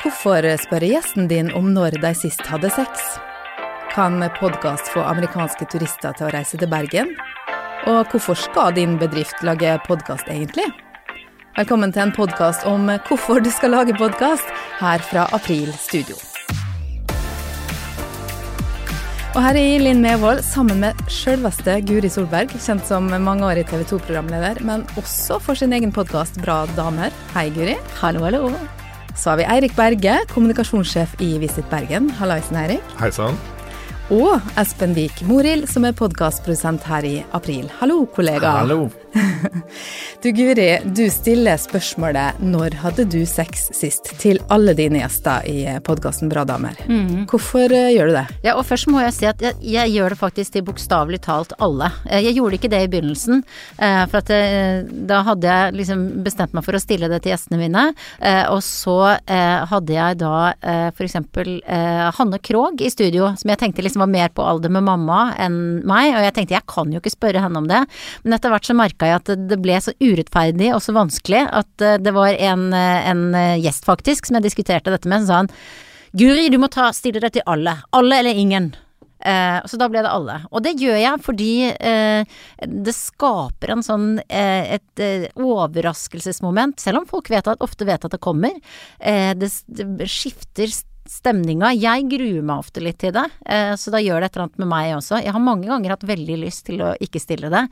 Hvorfor spørre gjesten din om når de sist hadde sex? Kan podkast få amerikanske turister til å reise til Bergen? Og hvorfor skal din bedrift lage podkast egentlig? Velkommen til en podkast om hvorfor du skal lage podkast, her fra April Studio. Og her er Linn Mevold sammen med sjølveste Guri Solberg, kjent som mangeårig TV 2-programleder, men også for sin egen podkast Bra damer. Hei, Guri. Hallo, hallo. Så har vi Eirik Berge, kommunikasjonssjef i Visit Bergen. Hallaisen, Eirik. Hei sann. Og Espen Vik Morild, som er podkastprodusent her i April. Hallo, kollega. Hallo. Du Guri, du stiller spørsmålet 'Når hadde du sex sist?' til alle dine gjester i podkasten Bra damer. Mm. Hvorfor eh, gjør du det? Ja, og først må jeg si at jeg, jeg gjør det faktisk til bokstavelig talt alle. Eh, Jeg gjorde ikke det i begynnelsen, eh, for at eh, da hadde jeg liksom bestemt meg for å stille det til gjestene mine. eh, Og så eh, hadde jeg da for eksempel eh, Hanne Krogh i studio, som jeg tenkte liksom var mer på alder med mamma enn meg, og jeg tenkte jeg kan jo ikke spørre henne om det. Men etter hvert så merka jeg at det- ble så urettferdig og så vanskelig at eh, det var en, eh, en eh, gjest faktisk som jeg diskuterte dette med, som sa han Guri, du må ta, stille deg til alle. Alle eller ingen. Eh, så da ble det alle. Og det gjør jeg fordi eh, det skaper en sånn eh, et overraskelsesmoment, selv om folk vet at, ofte vet at det kommer. Det, det skifter stemninga. Jeg gruer meg ofte litt til det, eh, så da gjør det et eller annet med meg også. Jeg har mange ganger hatt veldig lyst til å ikke stille det,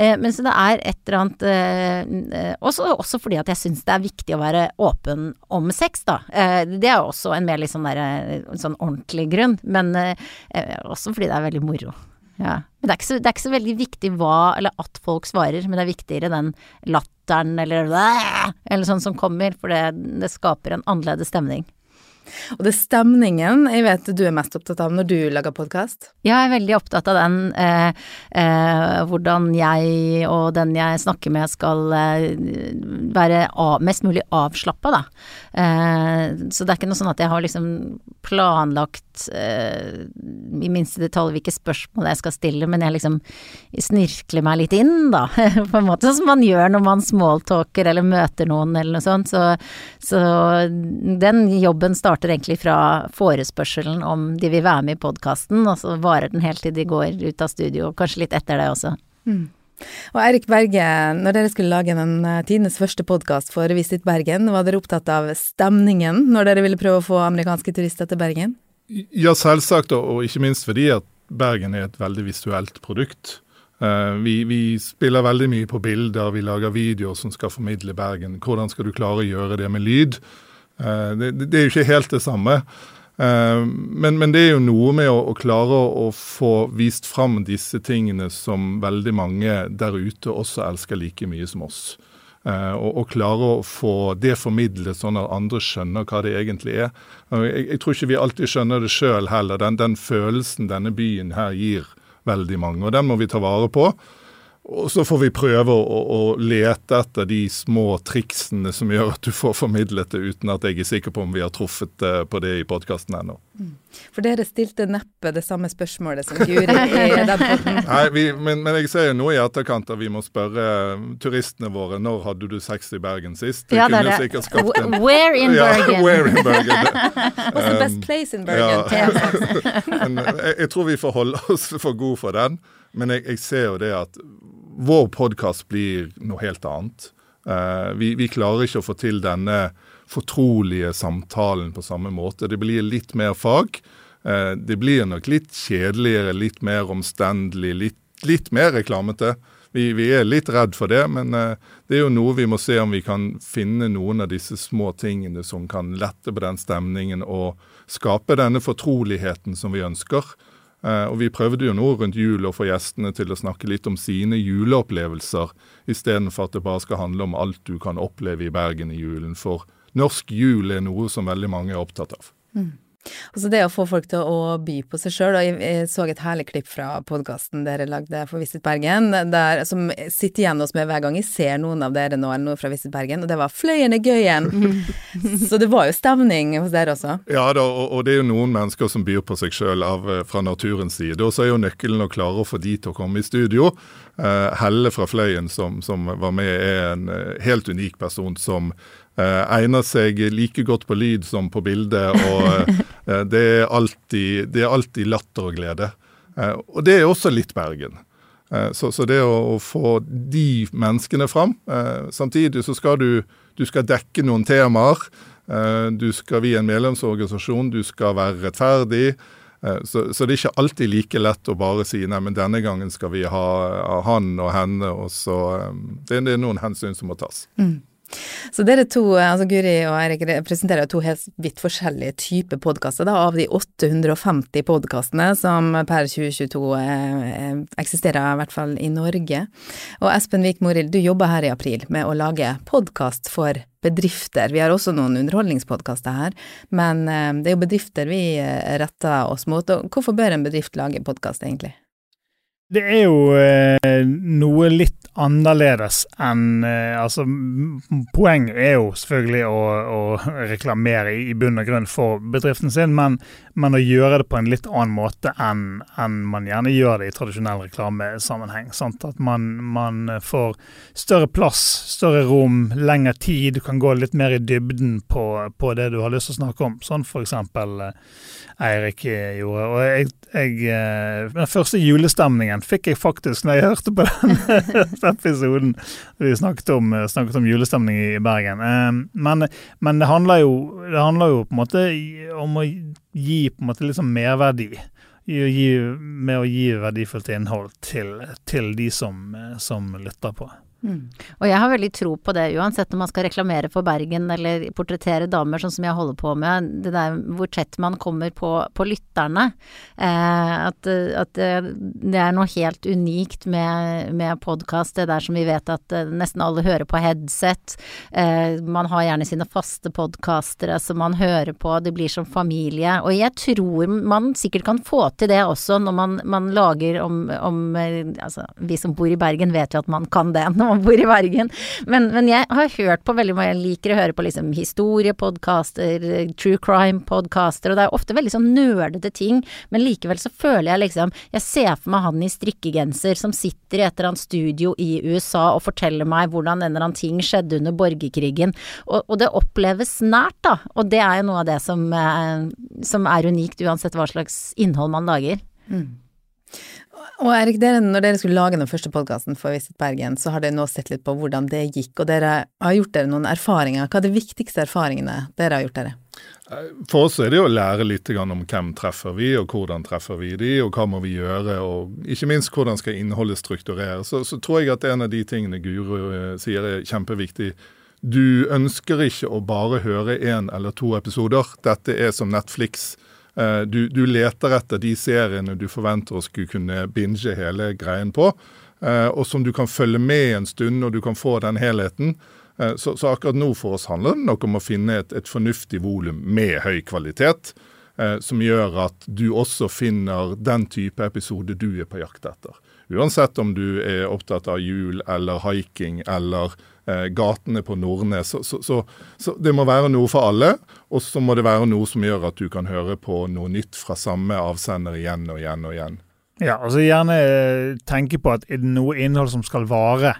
eh, men så det er et eller annet eh, også, også fordi at jeg syns det er viktig å være åpen om sex, da. Det er også en mer litt sånn der, sånn ordentlig grunn, men også fordi det er veldig moro. Ja. Men det er, så, det er ikke så veldig viktig hva eller at folk svarer, men det er viktigere den latteren eller eller sånn som kommer, for det, det skaper en annerledes stemning. Og det er stemningen jeg vet du er mest opptatt av når du lager podkast. Jeg er veldig opptatt av den, eh, eh, hvordan jeg og den jeg snakker med skal eh, være av, mest mulig avslappa, da. Eh, så det er ikke noe sånn at jeg har liksom planlagt eh, i minste detalj hvilke spørsmål jeg skal stille, men jeg liksom snirkler meg litt inn, da. På en måte sånn som man gjør når man smalltalker eller møter noen eller noe sånt. Så, så den jobben starter egentlig fra forespørselen om de vil være med i podkasten, og så varer den helt til de går ut av studio, og kanskje litt etter det også. Og Eirik Berge, når dere skulle lage den eh, tidenes første podkast for Visit Bergen, var dere opptatt av stemningen når dere ville prøve å få amerikanske turister til Bergen? Ja, selvsagt, og og ikke minst fordi at Bergen er et veldig visuelt produkt. Eh, vi, vi spiller veldig mye på bilder, vi lager videoer som skal formidle Bergen. Hvordan skal du klare å gjøre det med lyd? Eh, det, det er jo ikke helt det samme. Eh, men, men det er jo noe med å, å klare å få vist fram disse tingene som veldig mange der ute også elsker like mye som oss. Eh, og, og klare å få det formidlet sånn at andre skjønner hva det egentlig er. Jeg, jeg tror ikke vi alltid skjønner det sjøl heller, den, den følelsen denne byen her gir veldig mange. Og den må vi ta vare på. Og så får vi prøve å, å, å lete etter de små triksene som gjør at du får formidlet det, uten at jeg er sikker på om vi har truffet eh, på det i podkasten ennå. For dere stilte neppe det samme spørsmålet som Guri i den podden. Nei, vi, men, men jeg ser jo nå i etterkant at vi må spørre turistene våre når hadde du sex i Bergen sist. Det Ja, kunne er det. en Where in Bergen? Ja, where in Bergen. What's the best place in Bergen? Um, ja. Men eh, jeg, jeg tror vi får holde oss for gode for den. Men jeg, jeg ser jo det at vår podkast blir noe helt annet. Eh, vi, vi klarer ikke å få til denne fortrolige samtalen på samme måte. Det blir litt mer fag. Eh, det blir nok litt kjedeligere, litt mer omstendelig, litt, litt mer reklamete. Vi, vi er litt redd for det, men eh, det er jo noe vi må se om vi kan finne noen av disse små tingene som kan lette på den stemningen og skape denne fortroligheten som vi ønsker. Eh, og Vi prøvde jo nå rundt jul å få gjestene til å snakke litt om sine juleopplevelser, istedenfor at det bare skal handle om alt du kan oppleve i Bergen i julen. For norsk jul er noe som veldig mange er opptatt av. Og så det å få folk til å by på seg sjøl, og jeg, så et herlig klipp fra podkasten dere lagde for Visit Bergen, der, som sitter igjen hos meg hver gang jeg ser noen av dere nå, eller noe fra Visit Bergen, og det var 'Fløyen er gøyen'. så det var jo stemning hos dere også. Ja da, og, og det er jo noen mennesker som byr på seg sjøl fra naturens side. Og så er jo nøkkelen å klare å få de til å komme i studio. Eh, Helle fra Fløyen som, som var med, er en eh, helt unik person som eh, egner seg like godt på lyd som på bilde. Og eh, det, er alltid, det er alltid latter og glede. Eh, og det er også litt Bergen. Eh, så, så, det å, å, få de menneskene fram eh, Samtidig så skal du, du skal dekke noen temaer. Eh, du skal vie en medlemsorganisasjon, du skal være rettferdig. Så, så, det er ikke alltid like lett å bare si nei, men denne gangen skal vi ha, ha han og henne. og så Det, det er noen hensyn som må tas. Mm. Så dere to, altså Guri og Eirik, representerer to helt vidt forskjellige typer podkaster. Av de 850 podkastene som per 2022 eh, eksisterer, i hvert fall i Norge. Og Espen Vik Morild, du jobber her i april med å lage podkast for bedrifter. Vi har også noen underholdningspodkaster her, men eh, det er jo bedrifter vi eh, retter oss mot. Og hvorfor bør en bedrift lage podkast, egentlig? Det er jo eh, noe litt annerledes enn eh, Altså, poenget er jo selvfølgelig å, å reklamere i, bunn og grunn for bedriften sin, men, men, å gjøre det på en litt annen måte enn, enn man gjerne gjør det i tradisjonell reklamesammenheng. Sant? At man, man, får større plass, større rom, lengre tid. Du kan gå litt mer i dybden på, på det du har lyst til å snakke om. Sånn eksempel eh, Eirik gjorde. Og jeg, jeg, eh, den første julestemningen fikk jeg faktisk når jeg hørte på den episoden vi snakket om, snakket om julestemning i Bergen. Eh, men, men det, handler jo, det, handler jo, på en måte om å gi på en måte liksom merverdi. Gi, med å gi verdifullt innhold til, til de som, som lytter på. Mm. Og jeg har veldig tro på det, uansett om man skal reklamere for Bergen eller portrettere damer, sånn som jeg holder på med. Det der hvor tett man kommer på, på lytterne. Eh, at, at, det er noe helt unikt med, med podkast. Det der som vi vet at eh, nesten alle hører på headset. Eh, man har gjerne sine faste podkastere som man hører på. Det blir som familie. Og jeg tror man sikkert kan få til det også når man, man lager om, om eh, Altså, vi som bor i Bergen vet jo at man kan det. når man bor i Bergen. Men, men, jeg har hørt på veldig mye, jeg liker å høre på liksom historiepodkaster, true crime-podkaster, og det er ofte veldig sånn nerdete ting, men likevel så føler jeg liksom Jeg ser for meg han i strikkegenser som sitter i et eller annet studio i USA og forteller meg hvordan en eller annen ting skjedde under borgerkrigen, og, og det oppleves nært, da. Og det er jo noe av det som, eh, som er unikt, uansett hva slags innhold man lager. Mm. Og Erik, dere, når dere skulle lage den første podkasten for Visit Bergen, så har dere nå sett litt på hvordan det gikk, og dere har gjort dere noen erfaringer. Hva er de viktigste erfaringene dere har gjort dere? For oss er det å lære litt om hvem treffer vi, og hvordan treffer vi de, og hva må vi gjøre, og ikke minst hvordan skal innholdet struktureres. Så, så tror jeg at en av de tingene Guro eh, sier er kjempeviktig. Du ønsker ikke å bare høre én eller to episoder. Dette er som Netflix Eh, du, du, leter etter de seriene du forventer å skulle kunne binge hele greien på, eh, og som du kan følge med en stund, og du kan få den helheten. Eh, så, så akkurat nå for oss handler det nok om å finne et, et fornuftig volum med høy kvalitet, som gjør at du også finner den type episode du er på jakt etter. Uansett om du er opptatt av jul eller hiking eller eh, gatene på Nordnes. Så, så, så, så, det må være noe for alle. Og så må det være noe som gjør at du kan høre på noe nytt fra samme avsender igjen og igjen og igjen. Ja, altså gjerne eh, tenke på at er det noe innhold som skal vare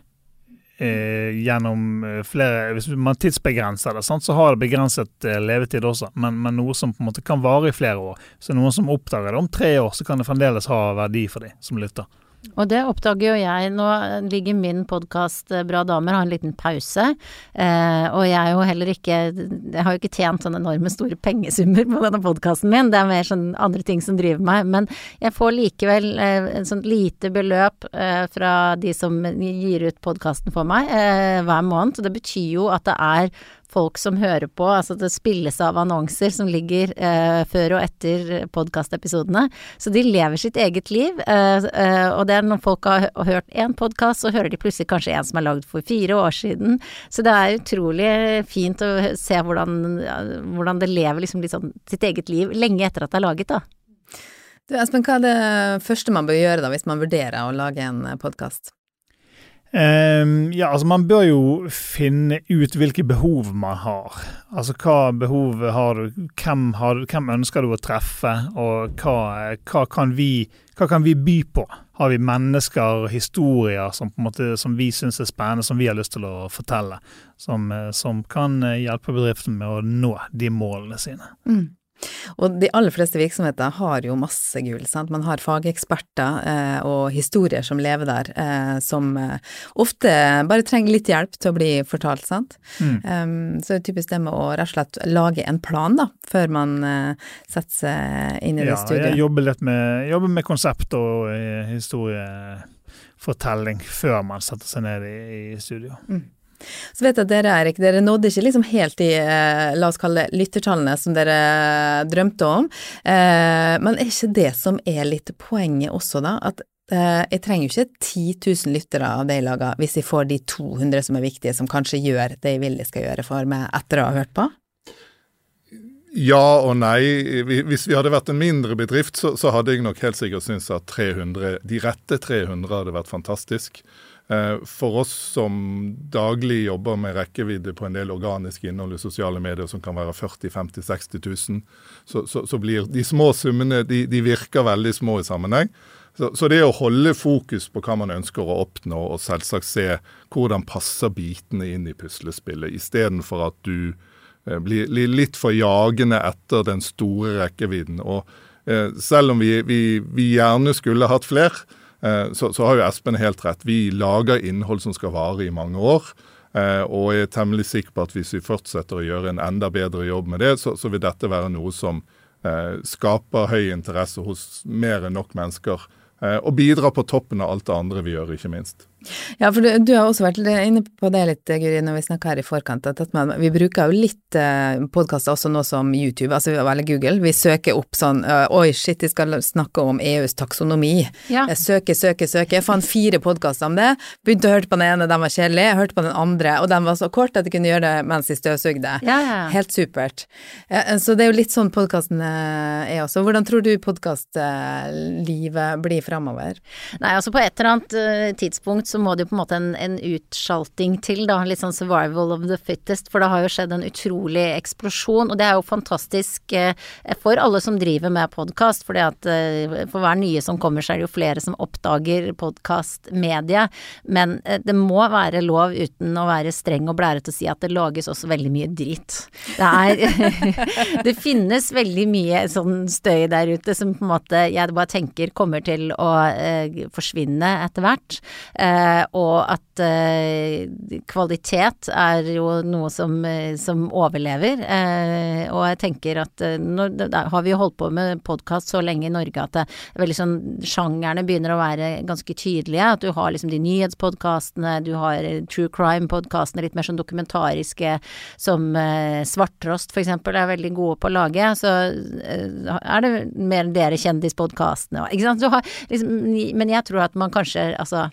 eh, gjennom eh, flere Hvis man tidsbegrenser det, sant, så har det begrenset eh, levetid også, men, men, noe som på en måte kan vare i flere år. Så noen som oppdager det om tre år, så kan det fremdeles ha verdi for de som lytter. Og det oppdager jo jeg. Nå ligger min podkast eh, Bra damer har en liten pause. Eh, og jeg er jo heller ikke Jeg har jo ikke tjent sånne enorme store pengesummer på denne podkasten min. Det er mer sånn andre ting som driver meg. Men jeg får likevel eh, en sånn lite beløp eh, fra de som gir ut podkasten for meg eh, hver måned. Og det betyr jo at det er folk som hører på. Altså det spilles av annonser som ligger eh, før og etter podkastepisodene. Så de lever sitt eget liv. Eh, eh, og det er når folk har hørt én podkast, så hører de plutselig kanskje en som er lagd for fire år siden. Så det er utrolig fint å se hvordan, hvordan det lever liksom sånn sitt eget liv lenge etter at det er laget, da. Du Espen, hva er det første man bør gjøre da hvis man vurderer å lage en podkast? Um, ja, altså Man bør jo finne ut hvilke behov man har. Altså hva behov har du, hvem, har, hvem ønsker du å treffe, og hva, hva, kan vi, hva, kan vi, by på? har vi mennesker, og historier som, måte, som vi syns er spennende, som vi har lyst til å fortelle. Som, eh, som kan eh, hjelpe bedriften med å nå de målene sine. Mm. Og de aller fleste virksomheter har jo masse gull, sant. Man har fageksperter eh, og historier som lever der, eh, som eh, ofte bare trenger litt hjelp til å bli fortalt, sant. Mm. Um, så det er typisk det med å rett og slett lage en plan, da, før man eh, setter seg inn i ja, det studiet. Ja, jeg jobber litt med, jobber med konsept og eh, historiefortelling før man setter seg ned i, i studio. Mm. Så vet jeg dere, Erik, dere nådde ikke liksom helt de, eh, la oss kalle det, lyttertallene som dere drømte om. Eh, men er ikke det som er litt poenget også, da? At eh, jeg trenger jo ikke 10 000 lyttere av jeg lager, hvis jeg får de 200 som er viktige, som kanskje gjør det jeg vil de skal gjøre for meg etter å ha hørt på? Ja og nei. Hvis vi hadde vært en mindre bedrift, så, så hadde jeg nok helt sikkert syntes at 300, de rette 300 hadde vært fantastisk. Eh, for oss som daglig jobber med rekkevidde på en del organisk innhold i sosiale medier som kan være 40 50 60 000, så, så, så blir de små summene de, de, virker veldig små i sammenheng. Så, så, det å holde fokus på hva man ønsker å oppnå, og selvsagt se hvordan passer bitene inn i puslespillet, istedenfor at du eh, blir, litt for jagende etter den store rekkevidden. Og eh, selv om vi, vi, vi gjerne skulle hatt flere, så, så, har jo Espen helt rett. Vi lager innhold som skal vare i mange år. Eh, og jeg er temmelig sikker på at hvis vi fortsetter å gjøre en enda bedre jobb med det, så, så vil dette være noe som eh, skaper høy interesse hos mer enn nok mennesker. Og bidrar på toppen av alt det andre vi gjør, ikke minst. Ja, for du, du, har også vært inne på det litt, Guri, når vi snakka her i forkant, at man, vi bruker jo litt eh, podkaster også nå som YouTube, altså eller Google. Vi søker opp sånn Oi, shit, de skal snakke om EUs taksonomi. Ja. Jeg søker, søker, søker. Jeg fant fire podkaster om det. Begynte å høre på den ene, den var kjedelig. Hørte på den andre, og den var så kort at jeg kunne gjøre det mens de støvsugde. Ja, ja. Helt supert. Så det er jo litt sånn podkasten er også. Hvordan tror du podkastlivet blir framover? Nei, altså på et eller annet eh, tidspunkt så så må det jo på en måte en, en utskjalting til, da. Litt sånn survival of the fittest. For det har jo skjedd en utrolig eksplosjon. Og det er jo fantastisk eh, for alle som driver med podkast. Eh, for hver nye som kommer, så er det jo flere som oppdager podkastmediet. Men eh, det må være lov, uten å være streng og blærete, å si at det lages også veldig mye drit. Det er Det finnes veldig mye sånn støy der ute som på en måte jeg bare tenker kommer til å forsvinne etter hvert. Eh, og at eh, kvalitet er jo noe som, eh, som overlever. og jeg tenker at nå har vi jo holdt på med podkast så lenge i Norge at det er veldig sånn sjangerne begynner å være ganske tydelige. At du har liksom de nyhetspodkastene, du har true crime-podkastene, litt mer sånn dokumentariske som Svarttrost eksempel er veldig gode på å lage. Så er det mer dere kjendispodkastene, ikke sant. Har, liksom, men jeg tror at man kanskje, altså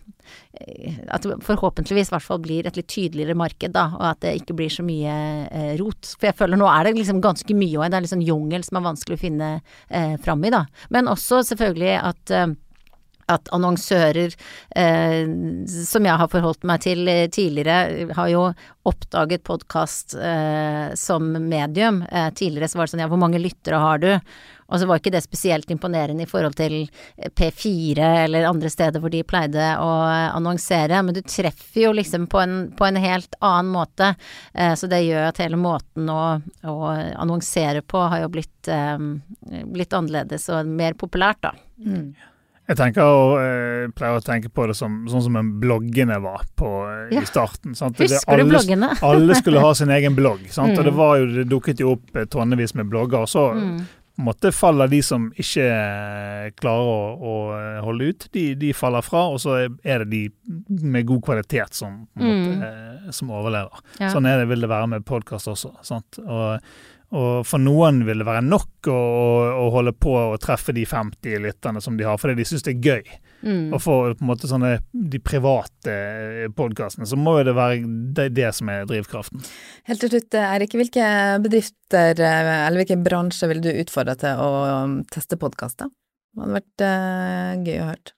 at det forhåpentligvis i hvert fall blir et litt tydeligere marked, da, og at det ikke blir så mye eh, rot. For jeg føler nå er det liksom ganske mye, òg, det er liksom jungel som er vanskelig å finne eh, fram i, da. Men også selvfølgelig at eh, at annonsører, eh, som jeg har forholdt meg til eh, tidligere, har jo oppdaget podkast eh, som medium. Eh, tidligere så var det sånn ja, hvor mange lyttere har du? Og så var ikke det spesielt imponerende i forhold til P4 eller andre steder hvor de pleide å annonsere, men du treffer jo liksom på en, på en helt annen måte. Eh, så det gjør at hele måten å, å annonsere på har jo blitt, eh, blitt annerledes og mer populært, da. Mm. Jeg tenker og eh, pleier å tenke på det som, sånn som en bloggene var på, ja. i starten. Sant? Husker alle, du bloggene? alle skulle ha sin egen blogg. Mm. Og det, var jo, det dukket jo opp tonnevis med blogger. Og så mm måtte faller de som ikke klarer å, å holde ut, de, de, faller fra. Og så er det de med god kvalitet som, måte, mm. Eh, som overlever. Ja. Sånn er det, vil det være med podkast også. Sant? Og og for noen vil det være nok å, å, holde på å treffe de 50 lytterne som de har, fordi de syns det er gøy. Mm. Og for på en måte sånne de private podkastene, så må jo det være det, det, som er drivkraften. Helt til slutt, Eirik. Hvilke bedrifter eller hvilke bransjer vil du utfordre til å um, teste podkaster? Det hadde vært uh, gøy å høre.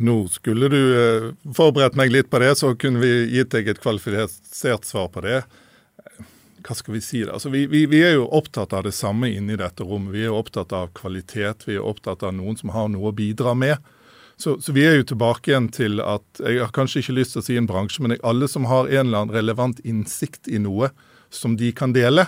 Nå skulle du uh, forberedt meg litt på det, så kunne vi gitt deg et kvalifisert svar på det hva skal vi si da? Altså, vi, vi, vi, er jo opptatt av det samme inni dette rommet. Vi er jo opptatt av kvalitet. Vi er opptatt av noen som har noe å bidra med. Så, så, vi er jo tilbake igjen til at jeg har kanskje ikke lyst til å si en bransje, men alle som har en eller annen relevant innsikt i noe som de kan dele,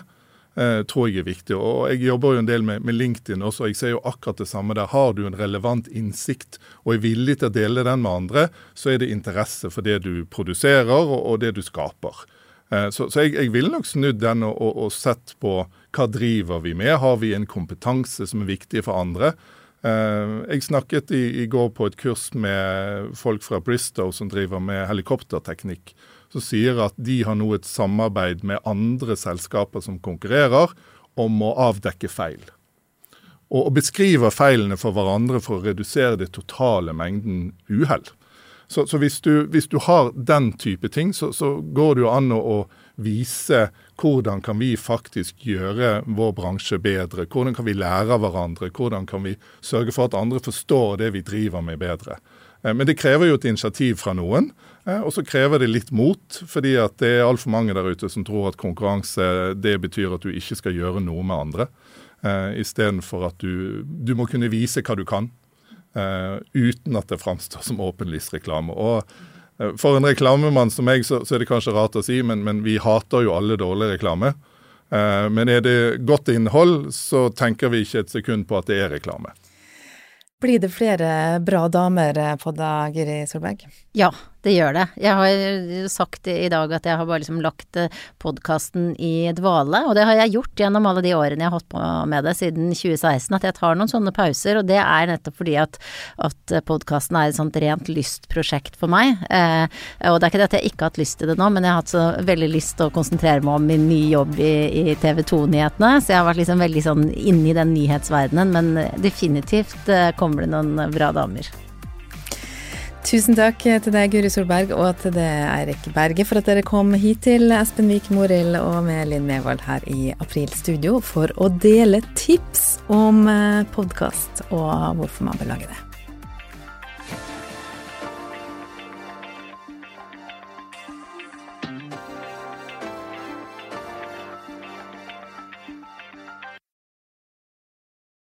eh, tror jeg er viktig. Og Jeg jobber jo en del med, med, LinkedIn også, og jeg ser jo akkurat det samme der. Har du en relevant innsikt og er villig til å dele den med andre, så er det interesse for det du produserer og, og det du skaper. Eh, så, så jeg, jeg ville nok snudd den og, og, og sett på hva driver vi med. Har vi en kompetanse som er viktig for andre? Eh, jeg snakket i, i, går på et kurs med folk fra Bristow som driver med helikopterteknikk. Som sier at de har nå et samarbeid med andre selskaper som konkurrerer, om å avdekke feil. Og, og beskriver feilene for hverandre for å redusere det totale mengden uhell. Så, så hvis, du, hvis, du, har den type ting, så, så går det jo an å, å vise hvordan kan vi faktisk gjøre vår bransje bedre? Hvordan kan vi lære av hverandre? Hvordan kan vi sørge for at andre forstår det vi driver med bedre? Eh, men det krever jo et initiativ fra noen, eh, og så krever det litt mot. fordi at det er altfor mange der ute som tror at konkurranse det betyr at du ikke skal gjøre noe med andre. Uh, Istedenfor at du, du må kunne vise hva du kan, uten at det framstår som åpenlysreklame. Og Eh, for en reklamemann som meg, så, så, er det kanskje rart å si, men, men vi hater jo alle dårlig reklame. Eh, men er det godt innhold, så tenker vi ikke et sekund på at det er reklame. Blir det flere bra damer på deg, Giri Solberg? Ja, det gjør det. Jeg har sagt i dag at jeg har bare liksom lagt eh, podkasten i dvale, og det har jeg gjort gjennom alle de årene jeg har holdt på med det siden 2016, at jeg tar noen sånne pauser, og det er nettopp fordi at, at podkasten er et sånt rent lystprosjekt for meg. Eh, og det er ikke det at jeg ikke har hatt lyst til det nå, men jeg har hatt så veldig lyst til å konsentrere meg om min nye jobb i, i TV 2-nyhetene, så jeg har vært liksom veldig sånn inne i den nyhetsverdenen, men definitivt eh, kommer det noen bra damer. Tusen takk til deg, Guri Solberg, og til deg, Eirik Berge, for at dere kom hit til Espen Vik Morild og med Linn Mevold her i April Studio for å dele tips om eh, podkast og hvorfor man bør lage det.